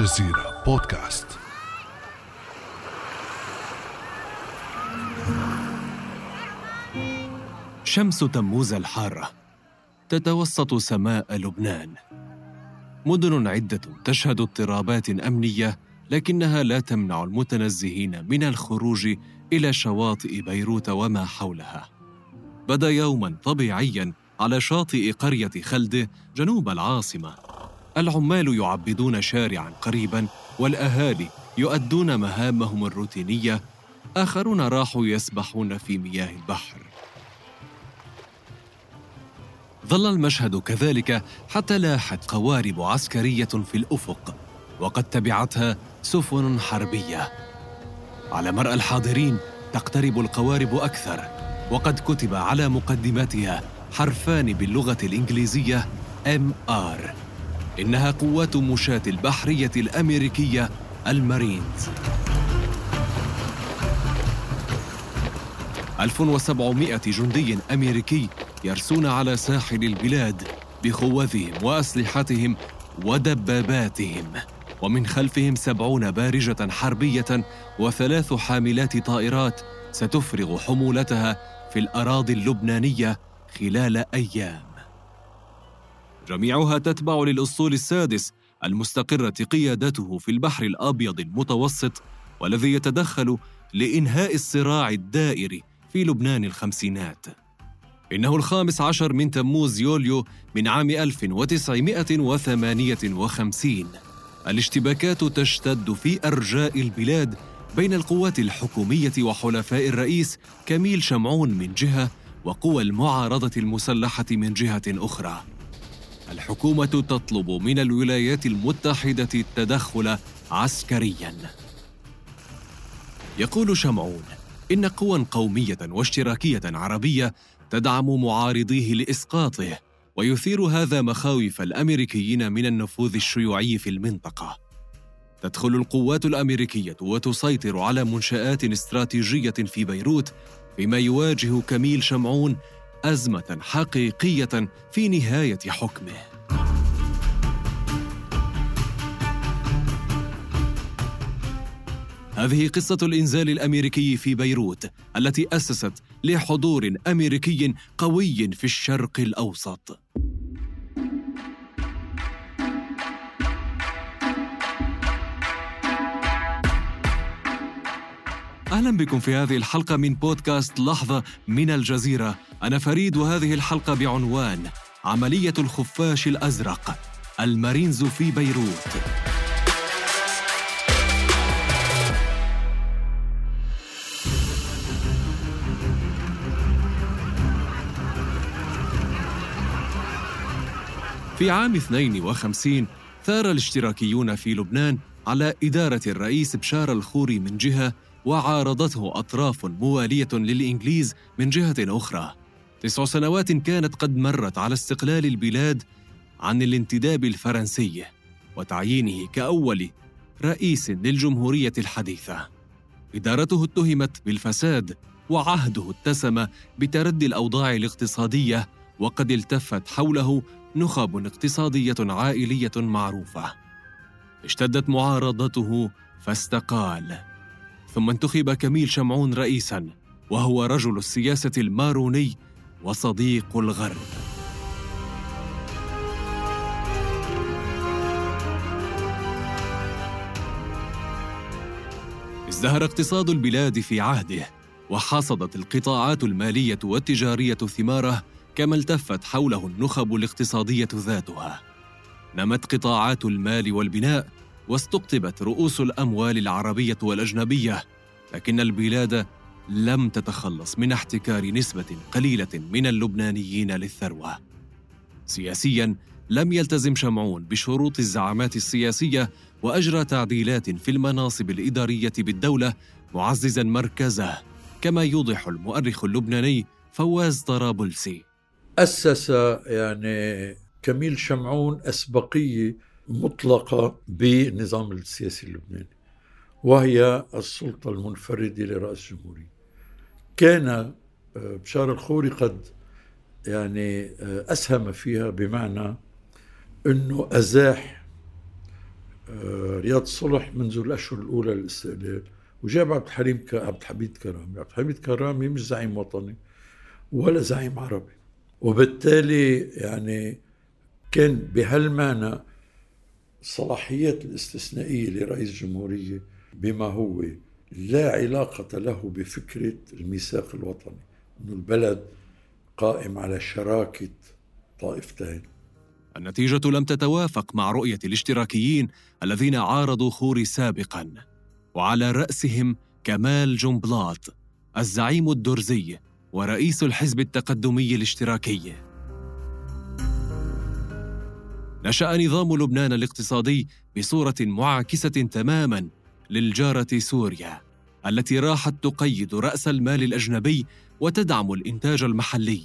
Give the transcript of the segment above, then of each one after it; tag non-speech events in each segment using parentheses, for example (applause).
الجزيرة بودكاست. شمس تموز الحارة تتوسط سماء لبنان. مدن عدة تشهد اضطرابات أمنية لكنها لا تمنع المتنزهين من الخروج إلى شواطئ بيروت وما حولها. بدا يوما طبيعيا على شاطئ قرية خلده جنوب العاصمة. العمال يعبدون شارعا قريبا والأهالي يؤدون مهامهم الروتينية. آخرون راحوا يسبحون في مياه البحر. ظل المشهد كذلك حتى لاحت قوارب عسكرية في الأفق وقد تبعتها سفن حربية. على مرأى الحاضرين تقترب القوارب أكثر وقد كتب على مقدماتها حرفان باللغة الإنجليزية MR إنها قوات مشاة البحرية الأمريكية المارينز. 1700 جندي أمريكي يرسون على ساحل البلاد بخوذهم وأسلحتهم ودباباتهم ومن خلفهم سبعون بارجة حربية وثلاث حاملات طائرات ستفرغ حمولتها في الأراضي اللبنانية خلال أيام. جميعها تتبع للأسطول السادس المستقرة قيادته في البحر الأبيض المتوسط والذي يتدخل لإنهاء الصراع الدائري في لبنان الخمسينات. إنه الخامس عشر من تموز يوليو من عام 1958 الاشتباكات تشتد في أرجاء البلاد بين القوات الحكومية وحلفاء الرئيس كميل شمعون من جهة وقوى المعارضة المسلحة من جهة أخرى. الحكومة تطلب من الولايات المتحدة التدخل عسكريا. يقول شمعون إن قوى قومية واشتراكية عربية تدعم معارضيه لإسقاطه ويثير هذا مخاوف الأمريكيين من النفوذ الشيوعي في المنطقة. تدخل القوات الأمريكية وتسيطر على منشآت استراتيجية في بيروت فيما يواجه كميل شمعون أزمة حقيقية في نهاية حكمه. هذه قصة الإنزال الأمريكي في بيروت التي أسست لحضور أمريكي قوي في الشرق الأوسط. أهلا بكم في هذه الحلقة من بودكاست لحظة من الجزيرة. أنا فريد وهذه الحلقة بعنوان عملية الخفاش الأزرق المارينز في بيروت. في عام 52 ثار الاشتراكيون في لبنان على إدارة الرئيس بشار الخوري من جهة وعارضته أطراف موالية للإنجليز من جهة أخرى. تسع سنوات كانت قد مرت على استقلال البلاد عن الانتداب الفرنسي وتعيينه كأول رئيس للجمهورية الحديثة. إدارته اتهمت بالفساد وعهده اتسم بتردي الأوضاع الاقتصادية وقد التفت حوله نخب اقتصادية عائلية معروفة. اشتدت معارضته فاستقال. ثم انتخب كميل شمعون رئيسا وهو رجل السياسة الماروني وصديق الغرب. ازدهر اقتصاد البلاد في عهده وحصدت القطاعات المالية والتجارية ثماره كما التفت حوله النخب الاقتصادية ذاتها. نمت قطاعات المال والبناء واستقطبت رؤوس الأموال العربية والأجنبية لكن البلاد لم تتخلص من احتكار نسبة قليلة من اللبنانيين للثروة. سياسيا لم يلتزم شمعون بشروط الزعامات السياسية وأجرى تعديلات في المناصب الإدارية بالدولة معززا مركزه كما يوضح المؤرخ اللبناني فواز طرابلسي. أسس يعني كميل شمعون اسبقيه مطلقة بالنظام السياسي اللبناني وهي السلطة المنفردة لرئيس الجمهوريه كان آه، بشار الخوري قد يعني آه، أسهم فيها بمعنى إنه أزاح آه، رياض صلح منذ الأشهر الأولى للاستقلال وجاب عبد الحليم عبد الحميد كرامي، عبد الحميد كرامي مش زعيم وطني ولا زعيم عربي. وبالتالي يعني كان بهالمعنى الصلاحيات الاستثنائية لرئيس الجمهورية بما هو لا علاقة له بفكرة الميثاق الوطني أنه البلد قائم على شراكة طائفتين. النتيجة لم تتوافق مع رؤية الاشتراكيين الذين عارضوا خوري سابقا وعلى رأسهم كمال جنبلاط الزعيم الدرزي ورئيس الحزب التقدمي الاشتراكي. نشأ نظام لبنان الاقتصادي بصورة معاكسة تماما للجارة سوريا التي راحت تقيد رأس المال الأجنبي وتدعم الإنتاج المحلي.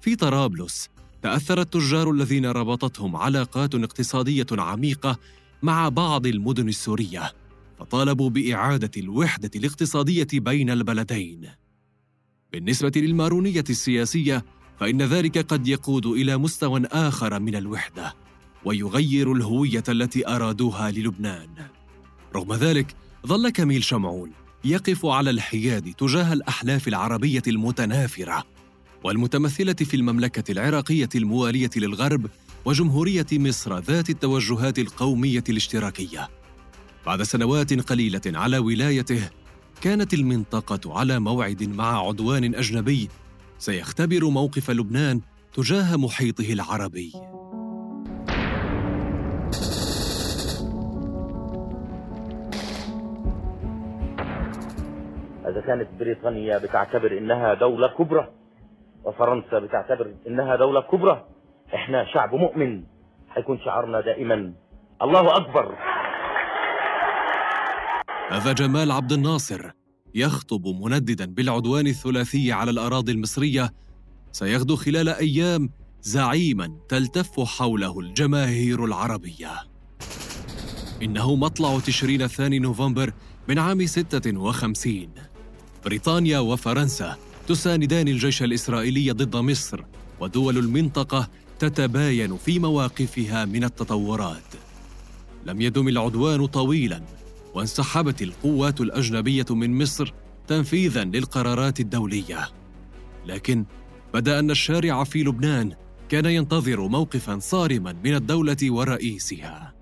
في طرابلس تأثر التجار الذين ربطتهم علاقات اقتصادية عميقة مع بعض المدن السورية فطالبوا بإعادة الوحدة الاقتصادية بين البلدين. بالنسبة للمارونية السياسية فإن ذلك قد يقود إلى مستوى آخر من الوحدة ويغير الهوية التي أرادوها للبنان. رغم ذلك ظل كميل شمعون يقف على الحياد تجاه الأحلاف العربية المتنافرة والمتمثلة في المملكة العراقية الموالية للغرب وجمهورية مصر ذات التوجهات القومية الاشتراكية. بعد سنوات قليلة على ولايته كانت المنطقة على موعد مع عدوان أجنبي سيختبر موقف لبنان تجاه محيطه العربي. إذا كانت بريطانيا بتعتبر إنها دولة كبرى وفرنسا بتعتبر إنها دولة كبرى إحنا شعب مؤمن حيكون شعارنا دائما الله أكبر هذا جمال عبد الناصر يخطب منددا بالعدوان الثلاثي على الأراضي المصرية سيغدو خلال أيام زعيما تلتف حوله الجماهير العربية. إنه مطلع تشرين الثاني نوفمبر من عام 56 بريطانيا وفرنسا تساندان الجيش الإسرائيلي ضد مصر ودول المنطقة تتباين في مواقفها من التطورات. لم يدم العدوان طويلا وانسحبت القوات الأجنبية من مصر تنفيذا للقرارات الدولية. لكن بدأ أن الشارع في لبنان كان ينتظر موقفا صارما من الدولة ورئيسها.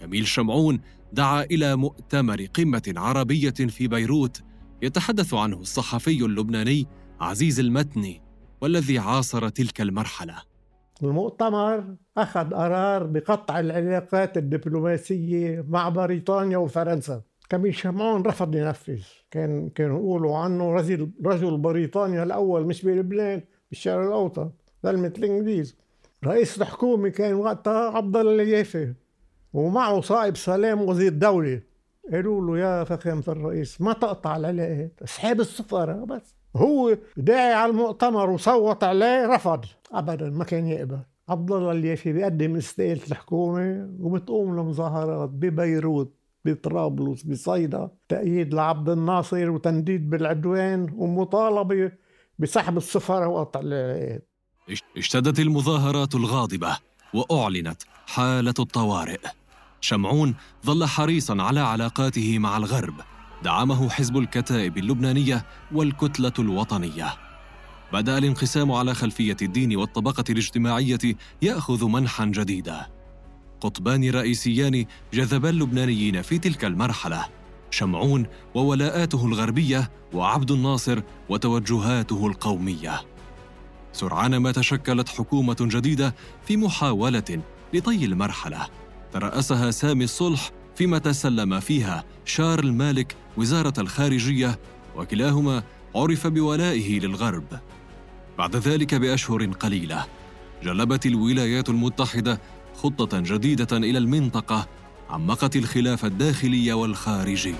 كميل شمعون دعا إلى مؤتمر قمة عربية في بيروت يتحدث عنه الصحفي اللبناني عزيز المتني والذي عاصر تلك المرحلة. المؤتمر أخذ قرار بقطع العلاقات الدبلوماسية مع بريطانيا وفرنسا. كميل شمعون رفض ينفذ. كان كانوا يقولوا عنه رجل رجل بريطانيا الأول مش بلبنان بالشرق الأوسط ظلمة الإنجليز. رئيس الحكومة كان وقتها عبد الله اليافي ومعه صائب سلام وزير دولة. قالوا له يا فخامة الرئيس ما تقطع العلاقات اسحاب السفارة بس. هو داعي على المؤتمر وصوت عليه رفض. ابدا ما كان يقبل. عبد الله اليافي بيقدم استقالة الحكومة وبتقوم المظاهرات ببيروت بطرابلس بصيدا تأييد لعبد الناصر وتنديد بالعدوان ومطالبة بسحب السفارة وقطع العلاقات اشتدت المظاهرات الغاضبة وأعلنت حالة الطوارئ. شمعون ظل حريصا على علاقاته مع الغرب. دعمه حزب الكتائب اللبنانية والكتلة الوطنية. بدأ الانقسام على خلفية الدين والطبقة الاجتماعية يأخذ منحا جديدا. قطبان رئيسيان جذبا اللبنانيين في تلك المرحلة. شمعون وولاءاته الغربية وعبد الناصر وتوجهاته القومية. سرعان ما تشكلت حكومة جديدة في محاولة لطي المرحلة. ترأسها سامي الصلح فيما تسلم فيها شارل مالك وزارة الخارجية وكلاهما عرف بولائه للغرب بعد ذلك بأشهر قليلة جلبت الولايات المتحدة خطة جديدة إلى المنطقة عمقت الخلاف الداخلي والخارجي.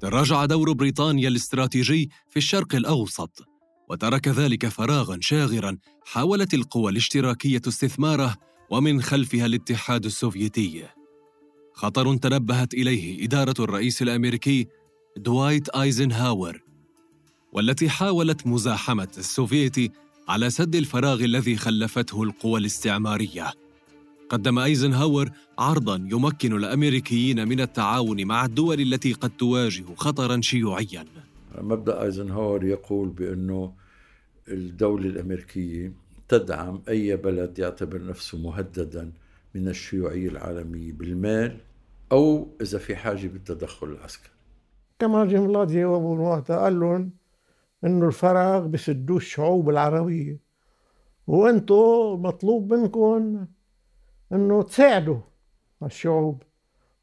تراجع دور بريطانيا الاستراتيجي في الشرق الأوسط وترك ذلك فراغا شاغرا حاولت القوى الاشتراكية استثماره ومن خلفها الاتحاد السوفيتي. خطر تنبهت إليه إدارة الرئيس الأمريكي دوايت آيزنهاور والتي حاولت مزاحمة السوفيت على سد الفراغ الذي خلفته القوى الاستعمارية. قدم أيزنهاور عرضا يمكن الأمريكيين من التعاون مع الدول التي قد تواجه خطرا شيوعيا. مبدأ أيزنهاور يقول بأنه الدولة الأمريكية تدعم أي بلد يعتبر نفسه مهددا من الشيوعيه العالميه بالمال أو إذا في حاجة بالتدخل العسكري. كمان جملات جاوبوا وقتها قال لهم إنه الفراغ بسدوه الشعوب العربية. وأنتم مطلوب منكم إنه تساعدوا الشعوب.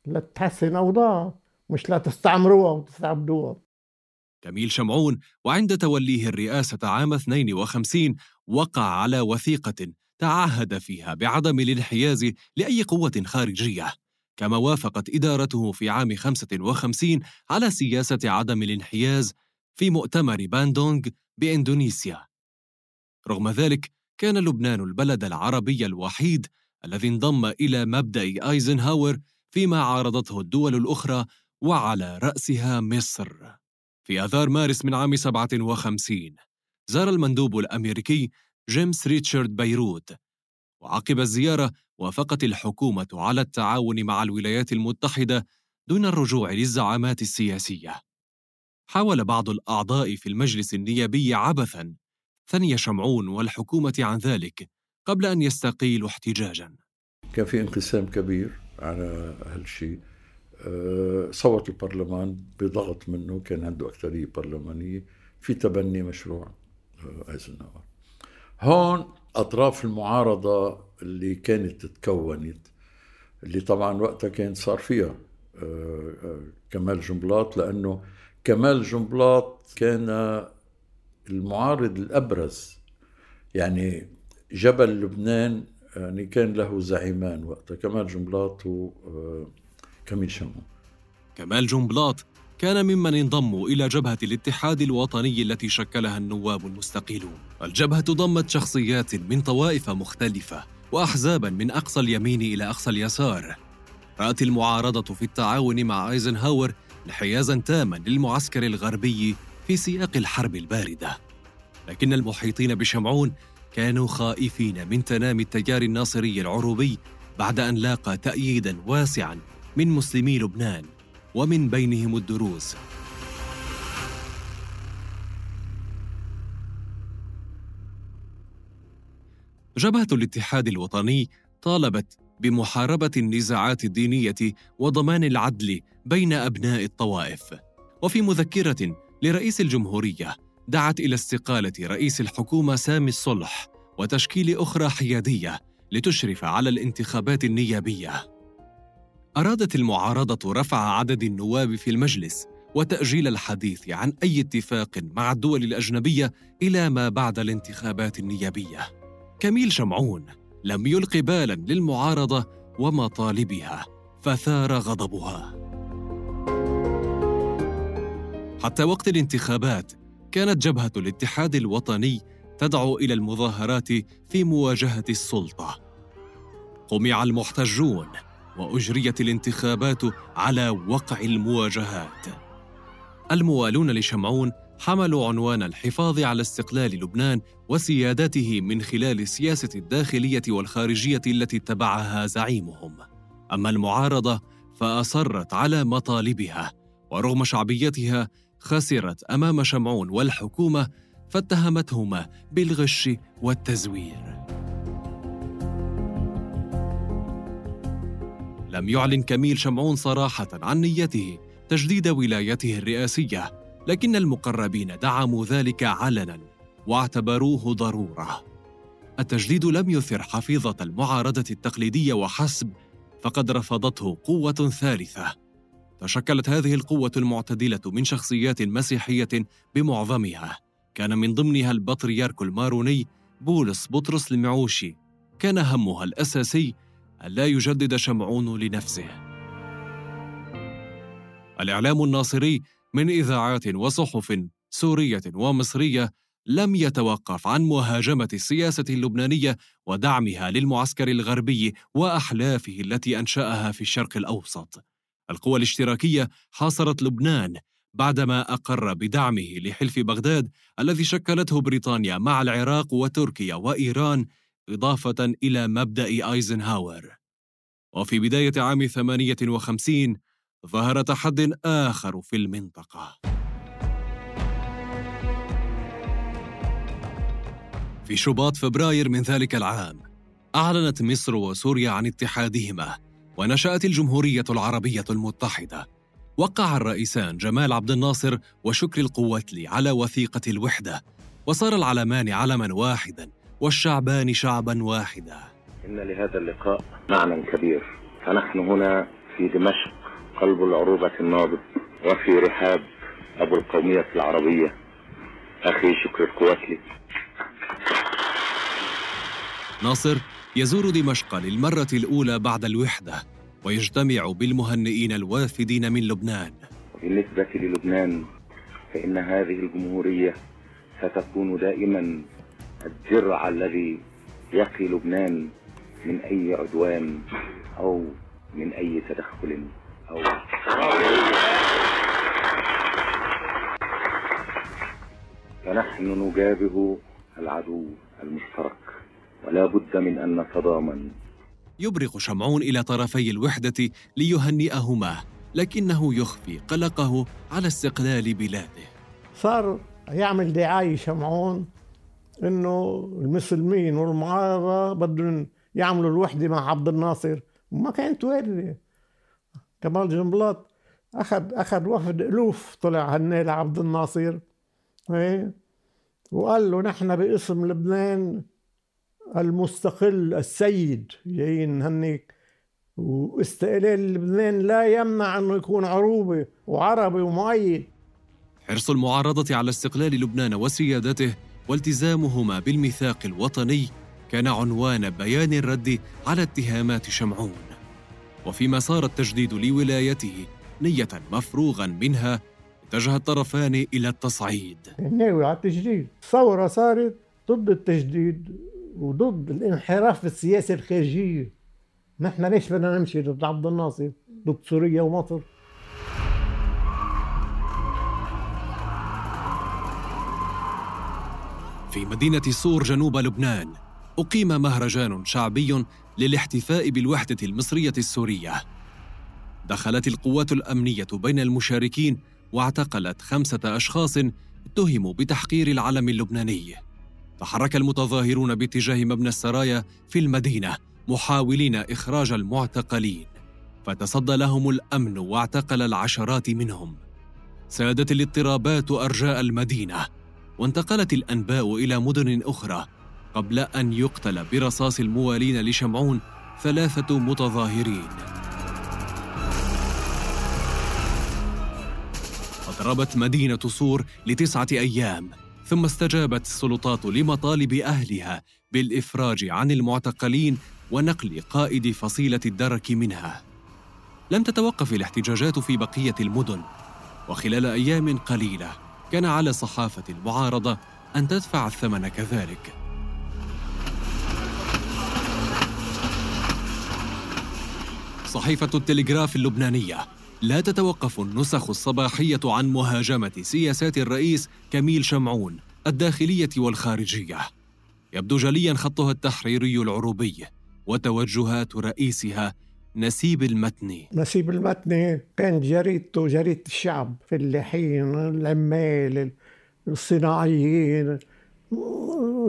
لتحسن اوضاعها مش لا تستعمروها وتستعبدوها. كميل شمعون وعند توليه الرئاسة عام 52 وقع على وثيقة تعهد فيها بعدم الانحياز لأي قوة خارجية. كما وافقت إدارته في عام 55 على سياسة عدم الانحياز في مؤتمر باندونغ بإندونيسيا. رغم ذلك كان لبنان البلد العربي الوحيد الذي انضم إلى مبدأ أيزنهاور فيما عارضته الدول الأخرى وعلى رأسها مصر. في آذار مارس من عام 57 زار المندوب الأمريكي جيمس ريتشارد بيروت. وعقب الزيارة وافقت الحكومة على التعاون مع الولايات المتحدة دون الرجوع للزعامات السياسية. حاول بعض الأعضاء في المجلس النيابي عبثاً ثني شمعون والحكومة عن ذلك قبل أن يستقيلوا احتجاجاً. كان في انقسام كبير على هالشيء. صوت البرلمان بضغط منه كان عنده أكثرية برلمانية. في تبني مشروع أه، أيزنهاور. هون أطراف المعارضة اللي كانت تكونت اللي طبعا وقتها كان صار فيها أه، كمال جنبلاط لأنه كمال جنبلاط كان المعارض الأبرز. يعني جبل لبنان يعني كان له زعيمان وقتها كمال جنبلاط وكميل شمو. كمال جنبلاط كان ممن انضموا إلى جبهة الاتحاد الوطني التي شكلها النواب المستقيلون. الجبهة ضمت شخصيات من طوائف مختلفة وأحزابا من أقصى اليمين إلى أقصى اليسار. رأت المعارضة في التعاون مع آيزنهاور انحيازا تاما للمعسكر الغربي في سياق الحرب الباردة. لكن المحيطين بشمعون كانوا خائفين من تنامي التيار الناصري العروبي بعد أن لاقى تاييدا واسعا من مسلمي لبنان ومن بينهم الدروز جبهة الاتحاد الوطني طالبت بمحاربة النزاعات الدينية وضمان العدل بين أبناء الطوائف. وفي مذكرة لرئيس الجمهورية دعت إلى استقالة رئيس الحكومة سامي الصلح وتشكيل أخرى حيادية لتشرف على الانتخابات النيابية. أرادت المعارضة رفع عدد النواب في المجلس وتأجيل الحديث عن أي اتفاق مع الدول الأجنبية إلى ما بعد الانتخابات النيابية. كميل شمعون لم يلق بالا للمعارضة ومطالبها فثار غضبها. حتى وقت الانتخابات كانت جبهة الاتحاد الوطني تدعو إلى المظاهرات في مواجهة السلطة. قمع المحتجون وأجريت الانتخابات على وقع المواجهات. الموالون لشمعون حملوا عنوان الحفاظ على استقلال لبنان وسيادته من خلال السياسة الداخلية والخارجية التي اتبعها زعيمهم. أما المعارضة فأصرت على مطالبها ورغم شعبيتها خسرت أمام شمعون والحكومة فاتهمتهما بالغش والتزوير. لم يعلن كميل شمعون صراحة عن نيته تجديد ولايته الرئاسية لكن المقربين دعموا ذلك علنا واعتبروه ضرورة. التجديد لم يثر حفيظة المعارضة التقليدية وحسب فقد رفضته قوة ثالثة. تشكلت هذه القوة المعتدلة من شخصيات مسيحية بمعظمها. كان من ضمنها البطريرك الماروني بولس بطرس المعوشي. كان همها الأساسي ألا يجدد شمعون لنفسه الإعلام الناصري من إذاعات وصحف سورية ومصرية لم يتوقف عن مهاجمة السياسة اللبنانية ودعمها للمعسكر الغربي وأحلافه التي أنشأها في الشرق الأوسط. القوى الاشتراكية حاصرت لبنان بعدما أقر بدعمه لحلف بغداد الذي شكلته بريطانيا مع العراق وتركيا وإيران إضافة إلى مبدأ أيزنهاور. وفي بداية عام 58 ظهر تحد آخر في المنطقة. في شباط فبراير من ذلك العام أعلنت مصر وسوريا عن اتحادهما ونشأت الجمهورية العربية المتحدة وقع الرئيسان جمال عبد الناصر وشكري القواتلي على وثيقة الوحدة وصار العلمان علما واحدا والشعبان شعبا واحدا. إن لهذا اللقاء معنى كبير. فنحن هنا في دمشق قلب العروبة النابض وفي رحاب أبو القومية العربية. أخي شكري القواتلي ناصر يزور دمشق للمرة الأولى بعد الوحدة ويجتمع بالمهنئين الوافدين من لبنان. بالنسبة للبنان فإن هذه الجمهورية ستكون دائما الدرع الذي يقي لبنان من أي عدوان أو من أي تدخل أو فنحن نجابه العدو المشترك ولا بد من أن نتضامن. يبرق شمعون إلى طرفي الوحدة ليهنئهما لكنه يخفي قلقه على استقلال بلاده. صار يعمل دعاية شمعون إنه المسلمين والمعارضة بدهم يعملوا الوحدة مع عبد الناصر. وما كانت واردة كمال جنبلاط اخذ أخذ وفد ألوف طلع هني لعبد الناصر. إيه؟ وقال له نحن باسم لبنان المستقل السيد. جايين نهنيك واستقلال لبنان لا يمنع أنه يكون عروبه وعربي ومؤيد. حرص المعارضة على استقلال لبنان وسيادته والتزامهما بالميثاق الوطني كان عنوان بيان الرد على اتهامات شمعون. وفيما صار التجديد لولايته نية مفروغا منها اتجه الطرفان إلى التصعيد. ناوي على التجديد. الثورة صارت ضد التجديد وضد الانحراف في السياسة الخارجية. نحن ليش بدنا نمشي ضد عبد الناصر ضد سوريا ومصر؟ في مدينة صور جنوب لبنان أقيم مهرجان شعبي للاحتفاء بالوحدة المصرية السورية. دخلت القوات الأمنية بين المشاركين واعتقلت خمسة أشخاص اتهموا بتحقير العلم اللبناني. تحرك المتظاهرون باتجاه مبنى السرايا في المدينة محاولين إخراج المعتقلين. فتصدى لهم الأمن واعتقل العشرات منهم. سادت الاضطرابات أرجاء المدينة. وانتقلت الأنباء إلى مدن أخرى. قبل أن يقتل برصاص الموالين لشمعون ثلاثة متظاهرين. أضربت مدينة صور لتسعة أيام ثم استجابت السلطات لمطالب أهلها بالإفراج عن المعتقلين ونقل قائد فصيلة الدرك منها. لم تتوقف الاحتجاجات في بقية المدن وخلال أيام قليلة كان على صحافة المعارضة أن تدفع الثمن كذلك صحيفة التلغراف اللبنانية لا تتوقف النسخ الصباحية عن مهاجمة سياسات الرئيس كميل شمعون الداخلية والخارجية. يبدو جليا خطها التحريري العروبي وتوجهات رئيسها نسيب المتني. نسيب المتني كان جريدته جريدة الشعب فلاحين العمال الصناعيين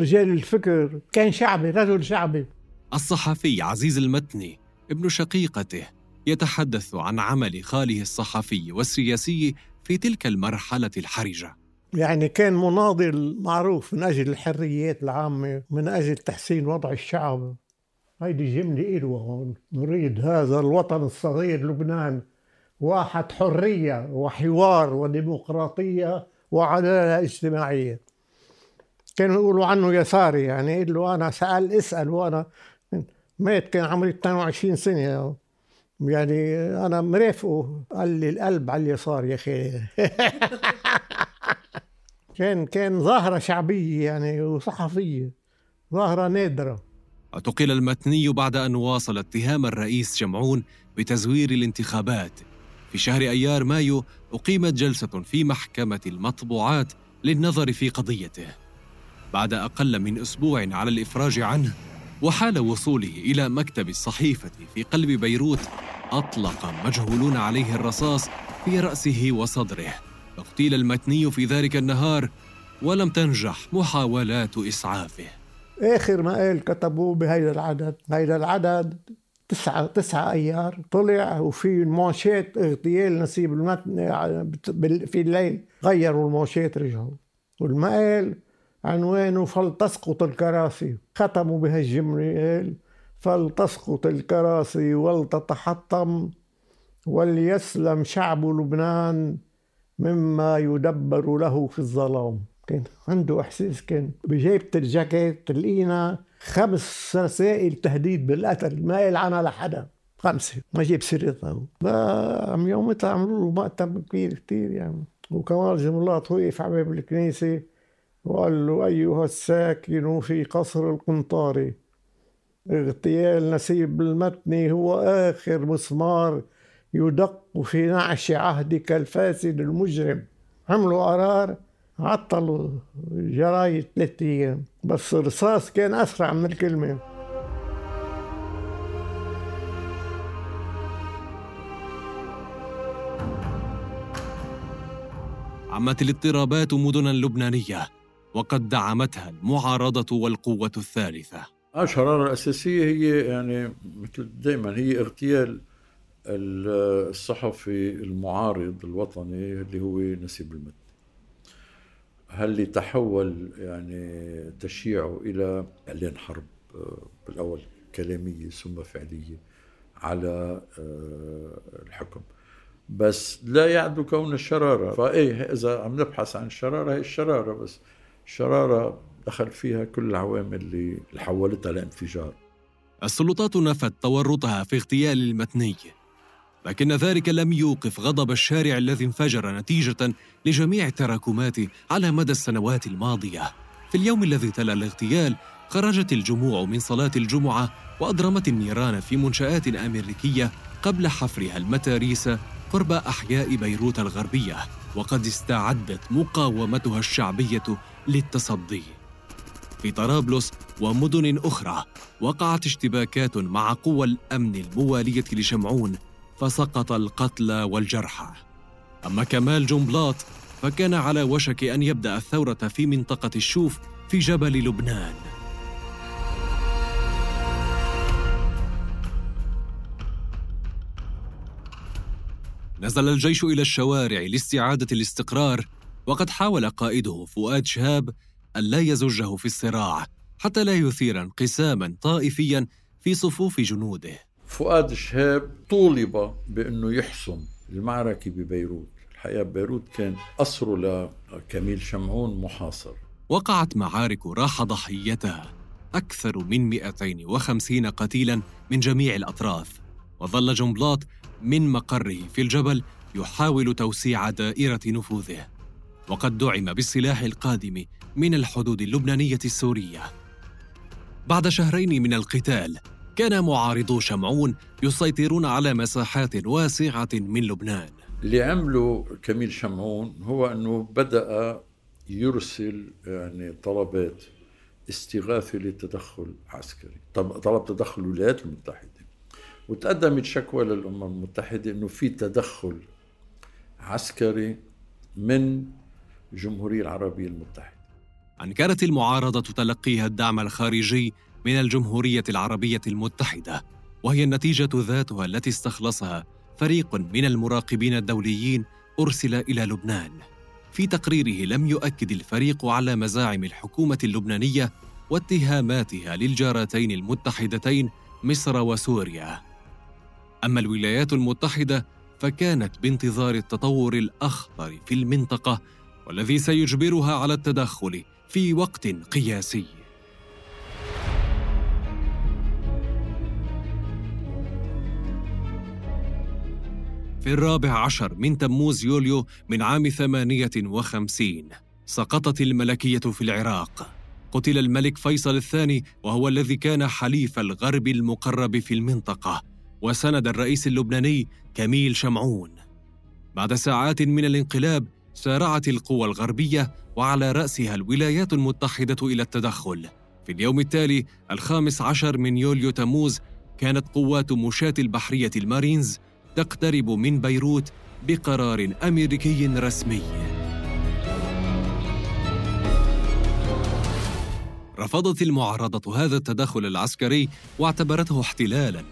رجال الفكر. كان شعبي رجل شعبي. الصحفي عزيز المتني ابن شقيقته يتحدث عن عمل خاله الصحفي والسياسي في تلك المرحلة الحرجة. يعني كان مناضل معروف من أجل الحريات العامة من أجل تحسين وضع الشعب. هيدي جملة هون نريد هذا الوطن الصغير لبنان واحد حرية وحوار وديمقراطية وعدالة اجتماعية. كانوا يقولوا عنه يساري يعني قال له أنا سأل اسأل وأنا مات كان عمري 22 سنة. يعني أنا مرافقه قال لي القلب على اليسار يا أخي. (laughs) كان كان ظاهرة شعبية يعني وصحفية ظاهرة نادرة. اعتقل المتني بعد أن واصل اتهام الرئيس شمعون بتزوير الانتخابات. في شهر أيار مايو أقيمت جلسة في محكمة المطبوعات للنظر في قضيته. بعد أقل من أسبوع على الإفراج عنه وحال وصوله إلى مكتب الصحيفة في قلب بيروت أطلق مجهولون عليه الرصاص في رأسه وصدره. اغتيل المتني في ذلك النهار ولم تنجح محاولات إسعافه. آخر ما قال كتبوه بهيدا العدد هيدا العدد تسعة تسعة أيار طلع وفي المونشات اغتيال نسيب المتن في الليل غيروا المونشات رجعوا. والمقال عنوانه فلتسقط الكراسي. ختموا بهالجملة قال فلتسقط الكراسي ولتتحطم وليسلم شعب لبنان مما يدبر له في الظلام. كان عنده إحساس كان بجيبة الجاكيت لقينا خمس رسائل تهديد بالقتل ما قال عنها لحدا خمسة. ما جيب سيرتها. عم يومتها عملوا له مقتل كبير كثير يعني. وكمال جملات وقف على باب الكنيسة وقال له أيها الساكن في قصر القنطاري اغتيال نسيب المتني هو آخر مسمار يدق في نعش عهدك الفاسد المجرم. عملوا قرار عطلوا جرايد ثلاث أيام. بس الرصاص كان أسرع من الكلمة. عمت الاضطرابات مدنا لبنانية وقد دعمتها المعارضة والقوة الثالثة. الشرارة الأساسية هي يعني مثل دائما هي اغتيال الصحفي المعارض الوطني اللي هو نسيب المتن هل تحول يعني تشييعه إلى اعلان حرب؟ آه، بالأول كلامية ثم فعلية على آه، الحكم. بس لا يعدو كون الشرارة. فإيه إذا عم نبحث عن الشرارة هي الشرارة بس. الشرارة دخل فيها كل العوامل اللي حولتها لانفجار. السلطات نفت تورطها في اغتيال المتني. لكن ذلك لم يوقف غضب الشارع الذي انفجر نتيجة لجميع التراكمات على مدى السنوات الماضية. في اليوم الذي تلا الاغتيال، خرجت الجموع من صلاة الجمعة وأضرمت النيران في منشآت أمريكية قبل حفرها المتاريس قرب أحياء بيروت الغربية، وقد استعدت مقاومتها الشعبية للتصدي. في طرابلس ومدن أخرى وقعت اشتباكات مع قوى الأمن الموالية لشمعون فسقط القتلى والجرحى أما كمال جنبلاط فكان على وشك أن يبدأ الثورة في منطقة الشوف في جبل لبنان. نزل الجيش إلى الشوارع لاستعادة الاستقرار وقد حاول قائده فؤاد شهاب الا يزجه في الصراع حتى لا يثير انقساما طائفيا في صفوف جنوده. فؤاد شهاب طولب بأنه يحسم المعركة ببيروت. الحقيقة بيروت كان أسره لكميل شمعون محاصر. وقعت معارك راح ضحيتها أكثر من 250 قتيلا من جميع الأطراف. وظل جنبلاط من مقره في الجبل يحاول توسيع دائرة نفوذه. وقد دعم بالسلاح القادم من الحدود اللبنانية السورية. بعد شهرين من القتال كان معارضو شمعون يسيطرون على مساحات واسعة من لبنان. اللي عمله كميل شمعون هو أنه بدأ يرسل يعني طلبات استغاثة للتدخل عسكري. طلب تدخل الولايات المتحدة. وتقدمت شكوى للأمم المتحدة أنه في تدخل عسكري من الجمهورية العربية المتحدة. أنكرت المعارضة تلقيها الدعم الخارجي من الجمهورية العربية المتحدة وهي النتيجة ذاتها التي استخلصها فريق من المراقبين الدوليين أرسل إلى لبنان. في تقريره لم يؤكد الفريق على مزاعم الحكومة اللبنانية واتهاماتها للجارتين المتحدتين مصر وسوريا. أما الولايات المتحدة فكانت بانتظار التطور الأخطر في المنطقة والذي سيجبرها على التدخل في وقت قياسي. في الرابع عشر من تموز يوليو من عام ثمانية وخمسين. سقطت الملكية في العراق. قتل الملك فيصل الثاني وهو الذي كان حليف الغرب المقرب في المنطقة. وسند الرئيس اللبناني كميل شمعون. بعد ساعات من الانقلاب سارعت القوى الغربية وعلى رأسها الولايات المتحدة إلى التدخل. في اليوم التالي الخامس عشر من يوليو تموز كانت قوات مشاة البحرية المارينز تقترب من بيروت بقرار أمريكي رسمي. رفضت المعارضة هذا التدخل العسكري واعتبرته احتلالاً.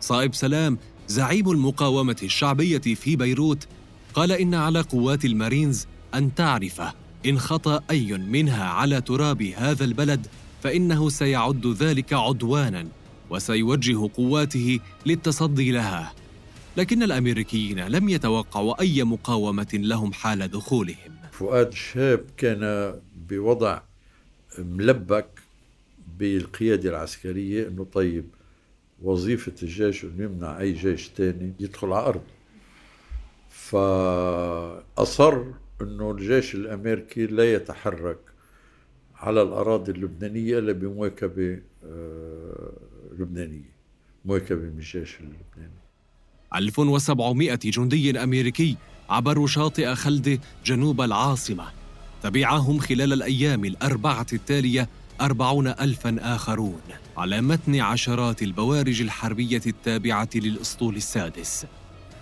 صائب سلام زعيم المقاومة الشعبية في بيروت قال إن على قوات المارينز أن تعرف إن خطأ أي منها على تراب هذا البلد فإنه سيعد ذلك عدوانا وسيوجه قواته للتصدي لها. لكن الأمريكيين لم يتوقعوا أي مقاومة لهم حال دخولهم. فؤاد شاب كان بوضع ملبك بالقيادة العسكرية أنه طيب وظيفة الجيش أنه يمنع أي جيش تاني يدخل على أرض فأصر أنه الجيش الأمريكي لا يتحرك على الأراضي اللبنانية إلا بمواكبة آه، لبنانية مواكبة من الجيش اللبناني. 1700 جندي أمريكي عبروا شاطئ خلد جنوب العاصمة. تبعهم خلال الأيام الأربعة التالية أربعون ألفا آخرون. على متن عشرات البوارج الحربية التابعة للأسطول السادس.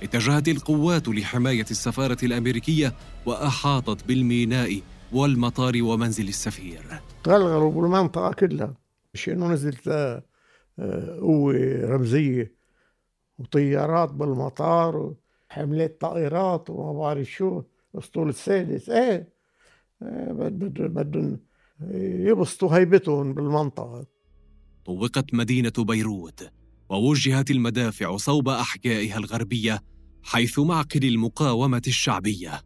اتجهت القوات لحماية السفارة الأمريكية وأحاطت بالميناء والمطار ومنزل السفير. غلغلوا بالمنطقة كلها. مش إنه نزلت آه، قوة رمزية. وطيارات بالمطار وحملات طائرات وما بعرف شو الأسطول السادس. إيه, إيه، بدهم يبسطوا هيبتهم بالمنطقة. طوقت مدينة بيروت ووجهت المدافع صوب أحيائها الغربية حيث معقل المقاومة الشعبية.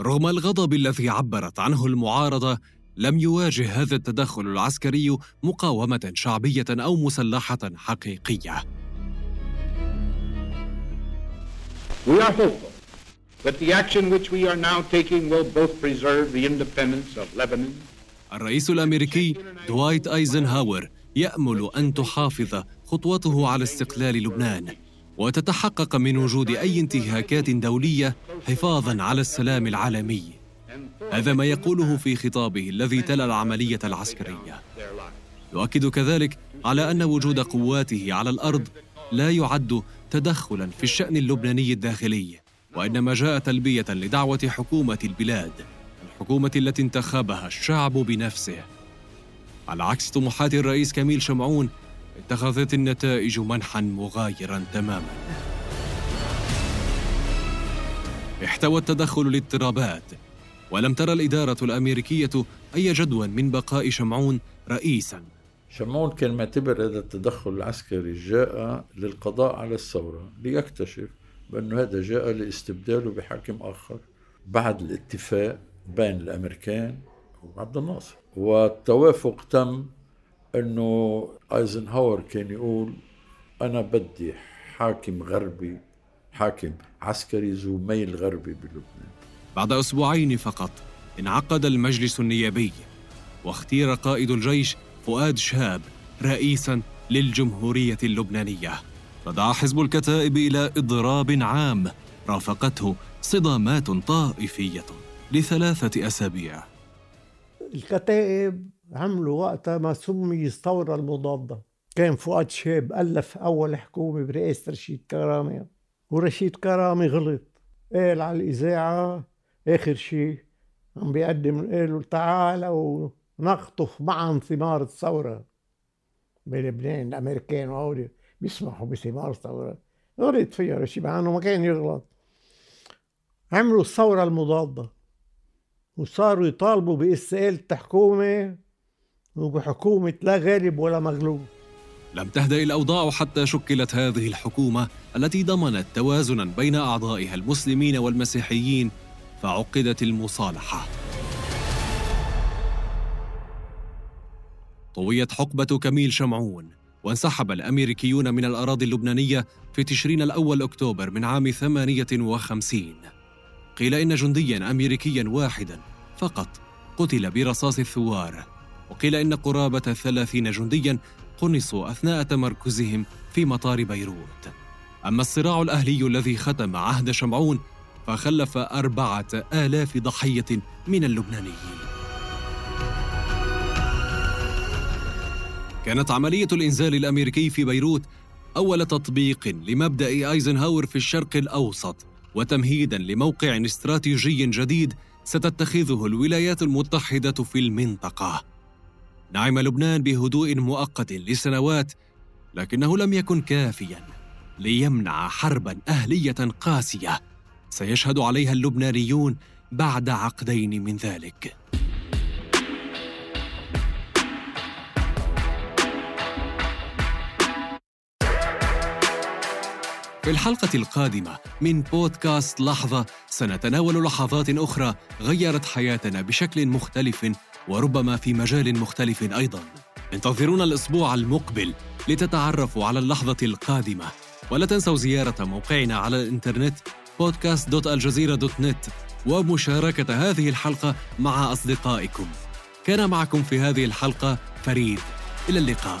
رغم الغضب الذي عبرت عنه المعارضة لم يواجه هذا التدخل العسكري مقاومة شعبية أو مسلحة حقيقية. We are hopeful that the action which we are now taking will both preserve the independence of Lebanon. الرئيس الأمريكي دوايت ايزنهاور يأمل أن تحافظ خطوته على استقلال لبنان وتتحقق من وجود أي انتهاكات دولية حفاظا على السلام العالمي. هذا ما يقوله في خطابه الذي تلا العملية العسكرية. يؤكد كذلك على أن وجود قواته على الأرض لا يعد تدخلا في الشأن اللبناني الداخلي وإنما جاء تلبية لدعوة حكومة البلاد الحكومة التي انتخبها الشعب بنفسه. على عكس طموحات الرئيس كميل شمعون اتخذت النتائج منحا مغايرا تماما. احتوى التدخل الاضطرابات ولم ترى الإدارة الأمريكية أي جدوى من بقاء شمعون رئيسا. شمعون كان معتبر هذا التدخل العسكري جاء للقضاء على الثورة ليكتشف بأن هذا جاء لاستبداله بحاكم آخر بعد الاتفاق بين الأمريكان وعبد الناصر. والتوافق تم أنه آيزنهاور كان يقول أنا بدي حاكم غربي حاكم عسكري ذو ميل غربي بلبنان. بعد أسبوعين فقط انعقد المجلس النيابي واختير قائد الجيش فؤاد شهاب رئيسا للجمهورية اللبنانية. فدعا حزب الكتائب إلى إضراب عام. رافقته صدامات طائفية لثلاثة أسابيع. الكتائب عملوا وقتها ما سمي الثورة المضادة. كان فؤاد شاب ألف أول حكومة برئاسة رشيد كرامي ورشيد كرامي غلط. قال على الإذاعة آخر شيء عم بيقدم قالوا تعالوا نقطف معا ثمار الثورة. بلبنان الأمريكان وهول بيسمحوا بثمار الثورة. غلط فيها رشيد مع إنه ما كان يغلط. عملوا الثورة المضادة وصاروا يطالبوا باستقالة الحكومة وبحكومة لا غالب ولا مغلوب. لم تهدأ الأوضاع حتى شكلت هذه الحكومة التي ضمنت توازنا بين أعضائها المسلمين والمسيحيين فعقدت المصالحة. طويت حقبة كميل شمعون وانسحب الأمريكيون من الأراضي اللبنانية في تشرين الأول أكتوبر من عام 58 قيل إن جنديا أمريكيا واحدا فقط قتل برصاص الثوار وقيل إن قرابة ثلاثين جنديا قنصوا أثناء تمركزهم في مطار بيروت. أما الصراع الأهلي الذي ختم عهد شمعون فخلف أربعة آلاف ضحية من اللبنانيين. كانت عملية الإنزال الأمريكي في بيروت أول تطبيق لمبدأ أيزنهاور في الشرق الأوسط وتمهيدا لموقع استراتيجي جديد ستتخذه الولايات المتحدة في المنطقة. نعم لبنان بهدوء مؤقت لسنوات لكنه لم يكن كافيا ليمنع حربا أهلية قاسية سيشهد عليها اللبنانيون بعد عقدين من ذلك. في الحلقة القادمة من بودكاست لحظة سنتناول لحظات أخرى غيرت حياتنا بشكل مختلف وربما في مجال مختلف أيضا. انتظرونا الأسبوع المقبل لتتعرفوا على اللحظة القادمة ولا تنسوا زيارة موقعنا على الإنترنت podcast.aljazeera.net ومشاركة هذه الحلقة مع أصدقائكم. كان معكم في هذه الحلقة فريد. إلى اللقاء.